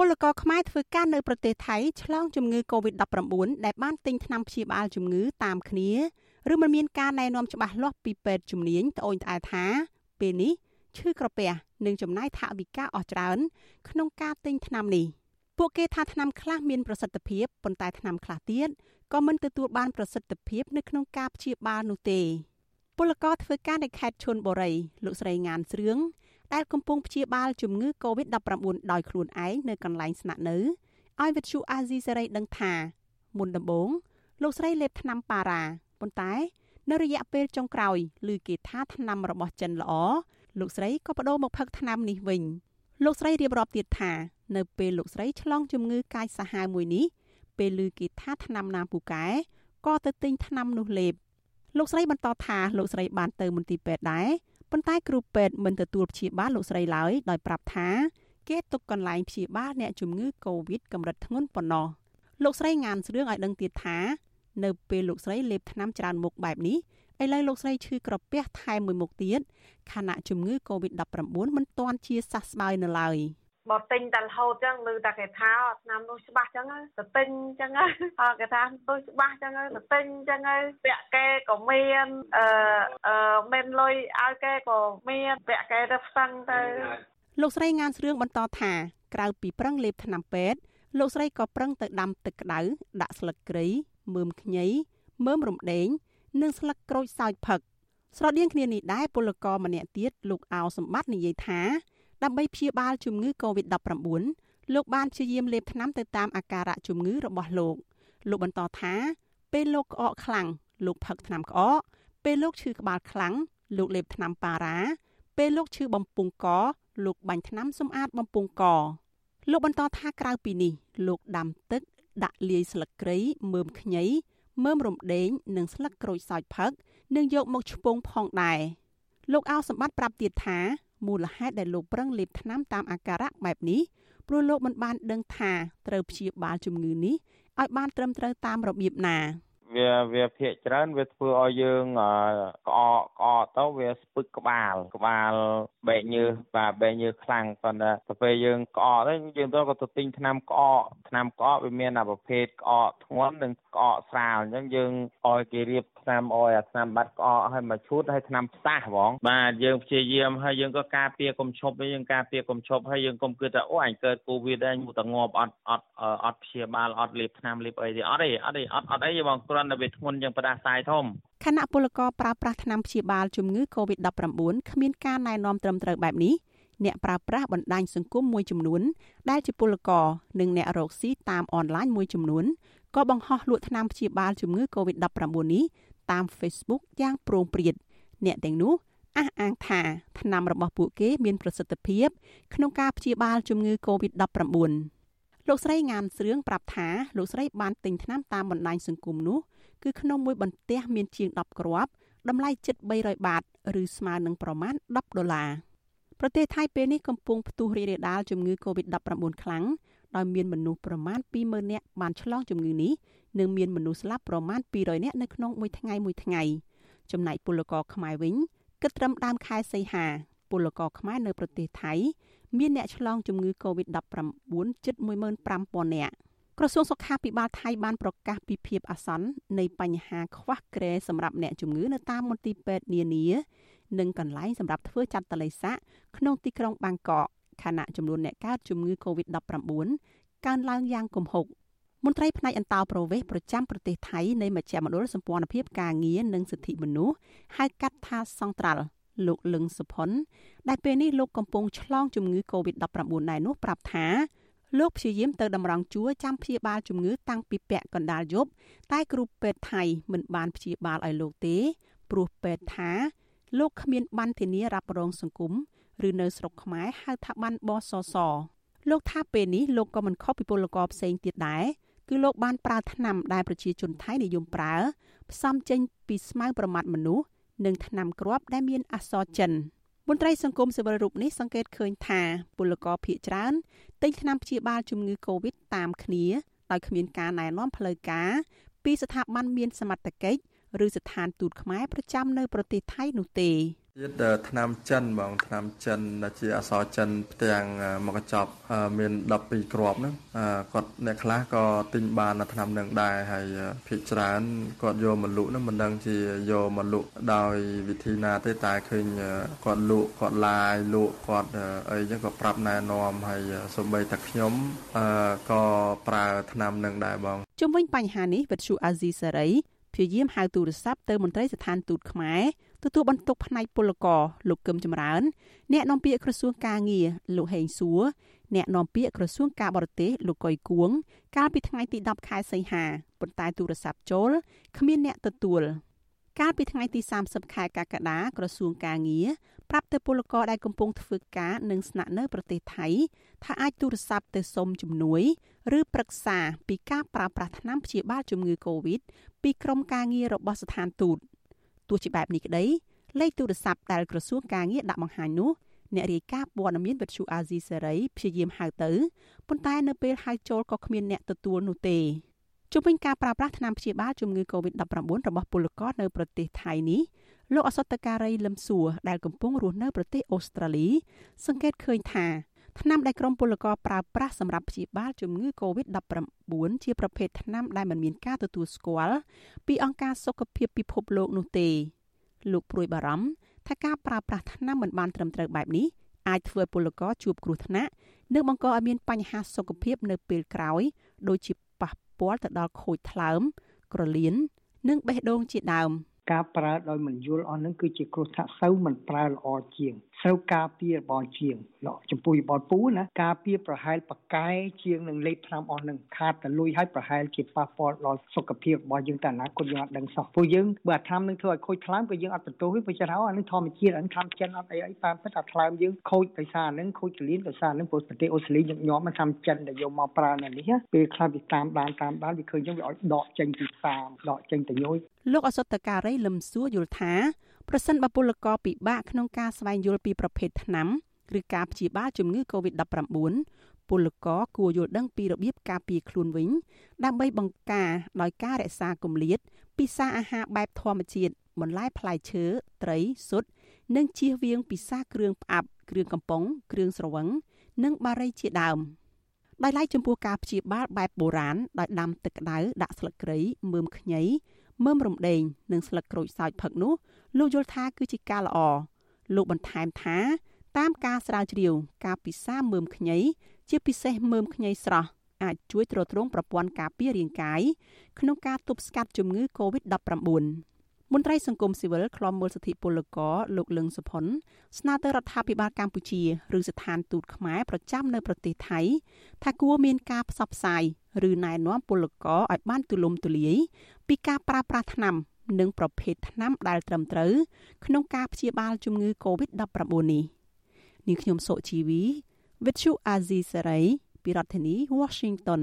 ពលករខ្មែរធ្វើការនៅប្រទេសថៃឆ្លងជំងឺ Covid-19 ដែលបានទិញថ្នាំព្យាបាលជំងឺតាមគ្នាឬមិនមានការណែនាំច្បាស់លាស់ពីពេទ្យជំនាញត្អូញត្អែថាពេលនេះឈឺក្រពះនិងចំណាយថវិកាអស់ច្រើន ក្នុងការទិញថ្នាំនេះពួកគេថាថ្នាំខ្លះមានប្រសិទ្ធភាពប៉ុន្តែថ្នាំខ្លះទៀតក៏មិនទទួលបានប្រសិទ្ធភាពនៅក្នុងការព្យាបាលនោះទេពលករធ្វើការនៅខេត្តឈុនបុរីលោកស្រីងានស្រឿង ដែលកំពុងព្យាបាលជំងឺ Covid-19 ដោយខ្លួនឯងនៅកន្លែងស្នាក់នៅឲ្យវិទ្យុអាស៊ីសេរីដឹងថាមុនដំបូងលោកស្រីលេបថ្នាំប៉ារ៉ាប៉ុន្តែ នៅរយៈពេលចុងក្រោយឮគេថាថ្នាំរបស់ចិនល្អលោកស្រីក៏បដូរមកផឹកថ្នាំនេះវិញលោកស្រីរៀបរាប់ទៀតថា នៅពេលលោកស្រីឆ្លងជំងឺកាចសាហាវមួយនេះពេលឮគេថាថ្នាំណាពូកែក៏ទៅទិញថ្នាំនោះលេបលោកស្រីបន្តថាលោកស្រីបានទៅមន្ទីរពេទ្យដែរ ប៉ុន្តែគ្រូពេទ្យមិនទទួលព្យាបាលលោកស្រីឡើយដោយប្រាប់ថាគេទុកកន្លែងព្យាបាលអ្នកជំងឺ Covid កម្រិតធ្ងន់ប៉ុណ្ណោះលោកស្រីងានស្រឿងឲ្យដឹងទៀតថានៅពេលលោកស្រីលេបថ្នាំច្រើនមុខបែបនេះឥឡូវលោកស្រីឈឺក្រពះថែមមួយមុខទៀតខណៈជំងឺ Covid-19 មិនទាន់ជាសះស្បើយនៅឡើយ។ បើទិញតែរហូតចឹងឮតែគេថាឆ្នាំនោះច្បាស់ចឹងទៅទិញចឹងអើគេថានោះច្បាស់ចឹងទៅទិញចឹងពាក់គេក៏មានអឺអឺមានលុយឲ្យគេក៏មានពាក់គេទៅផ្សឹងទៅលោកស្រីងានស្រឿងបន្តថាក្រៅពីប្រឹងលេបថ្នាំពេទ្យលោកស្រីក៏ប្រឹងទៅដាំទឹកក្តៅដាក់ស្លឹកគ្រៃមើមខ្ញីមើមរំដេង និងស្លឹកក្រូចសើចផឹកស្រដៀងគ្នានេះដែរពលករម្នាក់ទៀតលោកអោសម្បត្តិនិយាយថា ដើម្បីព្យាបាលជំងឺ Covid-19 លោកបានព្យាយាមលេបថ្នាំទៅតាមអាការៈជំងឺរបស់លោកលោកបន្តថាពេលលោកក្អកខ្លាំងលោកផឹកថ្នាំក្អកពេលលោកឈឺក្បាលខ្លាំងលោកលេបថ្នាំប៉ារ៉ាពេលលោកឈឺបំពង់កលោកបាញ់ថ្នាំសម្អាតបំពង់កលោកបន្តថាក្រៅពីនេះ លោកដាំទឹក ដាក់លាយស្លឹកគ្រៃមើមខ្ញីមើមរំដេងនិងស្លឹកក្រូចសើចផឹក និងយកមកឆ្ពងផងដែរលោកអោសម្បត្តិប្រាប់ទៀតថា មូលហេតុដែលលោកប្រឹងលេបថ្នាំតាមអាការៈបែបនេះព្រោះលោកមិនបានដឹងថាត្រូវព្យាបាលជំងឺនេះឲ្យបានត្រឹមត្រូវតាមរបៀបណា វាវាភាកច្រើនវាធ្វើឲ្យយើងក្អកក្អកទៅវាស្ពឹកក្បាលក្បាលបែកញើសបាទបែកញើសខ្លាំងប៉ុន្តែទៅពេលយើងក្អកទៅយើងទៅក៏ទៅទិញថ្នាំក្អកថ្នាំក្អកវាមានអាប្រភេទក្អកធ្ងន់និងក្អកស្រាលអញ្ចឹងយើងឲ្យគេរៀបថ្នាំឲ្យអាថ្នាំបាត់ក្អកឲ្យមកឈូតឲ្យថ្នាំផ្សះហ្មងបាទយើងព្យាយាមហើយយើងក៏ការពារកុំឈប់យើងការពារកុំឈប់ហើយយើងកុំគិតថាអូអញកើតកូវីដហើយមកតែងាប់អត់អត់អត់ព្យាបាលអត់លេបថ្នាំលេបអីទេអត់ទេអត់ទេអត់អត់អីបងគ្រាន់តែវាធ្ងន់ជាងផ្ដាសាយធំខណៈពលករប្រើប្រាស់ថ្នាំព្យាបាលជំងឺ Covid-19 គ្មានការណែនាំត្រឹមត្រូវបែបនេះអ្នកប្រើប្រាស់បណ្ដាញសង្គមមួយចំនួន ដែលជាពលករនិងអ្នករកស៊ីតាមអនឡាញមួយចំនួនក៏បង្ហោះលក់ថ្នាំព្យាបាលជំងឺ Covid-19 នេះតាម Facebook យ៉ាងប្រងព្រាតអ្នកទាំងនោះអះអាងថាថ្នាំរបស់ពួកគេមានប្រសិទ្ធភាពក្នុងការព្យាបាលជំងឺ Covid-19 លោកស្រីងានស្រឿងប្រាប់ថាលោកស្រីបានទិញថ្នាំតាមបណ្ដាញសង្គមនោះ គឺក្នុងមួយបន្ទះមានជាង10គ្រាប់តម្លៃជិត300បាតឬស្មើនឹងប្រមាណ10ដុល្លារប្រទេសថៃពេលនេះកំពុងផ្ទុះរីករាលដាលជំងឺ Covid-19 ខ្លាំងដោយមានមនុស្សប្រមាណ20,000នាក់បានឆ្លងជំងឺនេះនិងមានមនុស្សស្លាប់ប្រមាណ200នាក់នៅក្នុងមួយថ្ងៃមួយថ្ងៃចំណែកពលករខ្មែរវិញគិតត្រឹមដើមខែសីហាពលករខ្មែរនៅប្រទេសថៃ មានអ្នកឆ្លងជំងឺ Covid-19 ជិត15,000នាក់ ក្រសួងសុខាភិបាលថៃបានប្រកាសពីភាពអាសន្ននៃបញ្ហាខ្វះក្រែសម្រាប់អ្នកជំងឺនៅតាមមន្ទីរពេទ្យនានានិងកន្លែងសម្រាប់ធ្វើចាត់តល័យស័កក្នុងទីក្រុងបាងកកខណៈចំនួនអ្នកកើតជំងឺ Covid-19 កើនឡើងយ៉ាងគំហុកមន្ត្រីផ្នែកអន្តោប្រវេសន៍ប្រចាំប្រទេសថៃនៃមជ្ឈមណ្ឌលសម្ព័ន្ធភាពការងារនិងសិទ្ធិមនុស្សហៅកាត់ថាសង្ត្រាល់លោកលឹងសុផុនដែលពេលនេះលោកកំពុងឆ្លងជំងឺ Covid-19 ដែរនោះប្រាប់ថា លោកព្យាយាមទៅតម្រង់ជួរចាំព្យាបាលជំងឺតាំងពីពាក់កណ្ដាលយប់តែគ្រូពេទ្យថៃមិនបានព្យាបាលឲ្យលោកទេ ព្រោះពេទ្យថាលោកគ្មានបានធានារ៉ាប់រងសង្គមឬនៅស្រុកខ្មែរហៅថាបានបសសលោកថាពេលនេះលោកក៏មិនខុសពីពលករផ្សេងទៀតដែរគឺលោកបានប្រើថ្នាំដែលប្រជាជនថៃនិយមប្រើផ្សំចេញពីស្មៅប្រមាថមនុស្សនិងថ្នាំគ្រាប់ដែលមានអក្សរចិន។ មន្ត្រីសង្គមស៊ីវិលរូបនេះសង្កេតឃើញថាពលករភៀកច្រើនទិញថ្នាំព្យាបាលជំងឺ Covid តាមគ្នាដោយគ្មានការណែនាំផ្លូវការពីស្ថាប័នមានសមត្ថកិច្ចឬស្ថានទូតខ្មែរប្រចាំនៅប្រទេសថៃនោះទេ ទៀតថ្នាំចិនបងថ្នាំចិនដែលជាអសរចិនផ្ទាំងមកកញ្ចប់មាន12គ្រាប់ហ្នឹងគាត់អ្នកខ្លះក៏ទិញបានថ្នាំនឹងដែរហើយភាគច្រើនគាត់យកមកលក់ហ្នឹងមិនដឹងជាយកមកលក់ដោយវិធីណាទេតែឃើញគាត់លក់គាត់ឡាយលក់គាត់អីចឹងក៏ប្រាប់ណែនាំហើយសូម្បីតែខ្ញុំក៏ប្រើថ្នាំនឹងដែរបងជុំវិញបញ្ហានេះវិទ្យុអាស៊ីសេរីព្យាយាមហៅទូរស័ព្ទទៅមន្ត្រីស្ថានទូតខ្មែរ ទទួលបន្ទុកផ្នែកពលករលោកកឹមចម្រើន អ្នកនាំពាក្យក្រសួងការងារលោកហេងសួរអ្នកនាំពាក្យក្រសួងការបរទេសលោកកុយគួង កាលពីថ្ងៃទី10ខែសីហាប៉ុន្តែទូរស័ព្ទចូលគ្មានអ្នកទទួលកាលពីថ្ងៃទី30ខែកក្កដាក្រសួងការងារប្រាប់ទៅពលករដែលកំពុងធ្វើការនិងស្នាក់នៅប្រទេសថៃថាអាចទូរស័ព្ទទៅសុំជំនួយ ឬប្រឹក្សាពីការប្រើប្រាស់ថ្នាំព្យាបាលជំងឺ Covid ពីក្រុមការងាររបស់ស្ថានទូត ទោះជាបែបនេះក្តីលេខទូរស័ព្ទដែលក្រសួងការងារដាក់បង្ហាញនោះអ្នករាយការណ៍ព័ត៌មានវិទ្យុអាស៊ីសេរីព្យាយាមហៅទៅប៉ុន្តែនៅពេលហៅចូលក៏គ្មានអ្នកទទួលនោះទេជុំវិញការប្រើប្រាស់ថ្នាំព្យាបាលជំងឺ Covid-19 របស់ពលករនៅប្រទេសថៃនេះលោកអសតការីលឹមសួរដែលកំពុងរស់នៅប្រទេសអូស្ត្រាលី សង្កេតឃើញថា ថ្នាំដែលក្រុមពលករប្រើប្រាស់សម្រាប់ព្យាបាលជំងឺ Covid-19 ជាប្រភេទថ្នាំដែលមិនមានការទទួលស្គាល់ពីអង្គការសុខភាពពិភពលោកនោះទេលោកព្រួយបារម្ភថាការប្រើប្រាស់ថ្នាំមិនបានត្រឹមត្រូវបែបនេះអាចធ្វើឲ្យពលករជួបគ្រោះថ្នាក់និងបង្កឲ្យមានបញ្ហាសុខភាពនៅពេលក្រោយដូចជាប៉ះពាល់ទៅដល់ខូចថ្លើម ក្រលៀននិងបេះដូងជាដើម។ការប្រើដោយមិនយល់អស់នឹងគឺជាគ្រោះថ្នាក់សូវមិនប្រើល្អជាងស្រូវការពាររបស់ជាងចំពោះបនពូណាការពារប្រហែលប្រកែជាងនឹងលេបថ្នាំអស់នឹងខាតតែលុយឲ្យប្រហែលជាប៉ះពាល់ដល់សុខភាពរបស់យើងតែអនាគតយើងអត់ដឹងសោះព្រោះយើងបើថ្នាំនឹងធ្វើឲ្យខូចថ្លើមក៏យើងអត់បន្ទោសទេព្រោះចិត្តហៅអានឹងធម្មជាតិអានឹងថ្នាំចិនអត់អីអីតាមពិតថាថ្លើមយើងខូចដោយសារអានឹងខូចកលៀនដោយសារអានឹងព្រោះប្រទេសអូស្ត្រាលីញឹកញាប់មកថ្នាំចិនដែលយកមកប្រើនៅនេះពេលខ្លះវាតាមដានតាមដានវាឃើញយើងវាឲ្យដកចេញពីផ្សារដកចេញទៅញយលោកអសតការីលឹមសួរយល់ថា ប្រសិនបើពលករពិបាកក្នុងការស្វែងយល់ពីប្រភេទថ្នាំឬការព្យាបាលជំងឺ Covid-19 ពលករគួរយល់ដឹងពីរបៀបការពារខ្លួនវិញ ដើម្បីបង្ការដោយការរក្សាគម្លាតពិសាអាហារបែបធម្មជាតិបន្លែផ្លែឈើត្រីស៊ុតនិងជៀសវាងពិសាគ្រឿងផ្អាប់គ្រឿងកំប៉ុងគ្រឿងស្រវឹងនិងបារីជាដើមដោយឡែកចំពោះការព្យាបាលបែបបុរាណដោយដាំទឹកក្តៅដាក់ស្លឹកគ្រៃមើមខ្ញី មើមរំដេងនិងស្លឹកក្រូចសើចផឹកនោះលោកយល់ថាគឺជាការល្អលោកបន្ថែមថាតាមការស្រាវជ្រាវការពិសាមើមខ្ញីជាពិសេសមើមខ្ញីស្រស់អាចជួយទ្រទ្រង់ប្រព័ន្ធការពាររាងកាយក្នុងការទប់ស្កាត់ជំងឺ Covid-19 មន្ត្រីសង្គមស៊ីវិលខ្លំមើលសិទ្ធិពលករលោកលឹងសុផុនស្នើទៅរដ្ឋាភិបាលកម្ពុជាឬស្ថានទូតខ្មែរប្រចាំនៅប្រទេសថៃថាគួរមានការផ្សព្វផ្សាយឬណែនាំពលករឲ្យបានទូលំទូលាយពីការប្រើប្រាស់ថ្នាំនិងប្រភេទថ្នាំដែលត្រឹមត្រូវក្នុងការព្យាបាលជំងឺ Covid-19 នេះនាងខ្ញុំសុជីវី With you Azizi Saray ពីរដ្ឋធានី Washington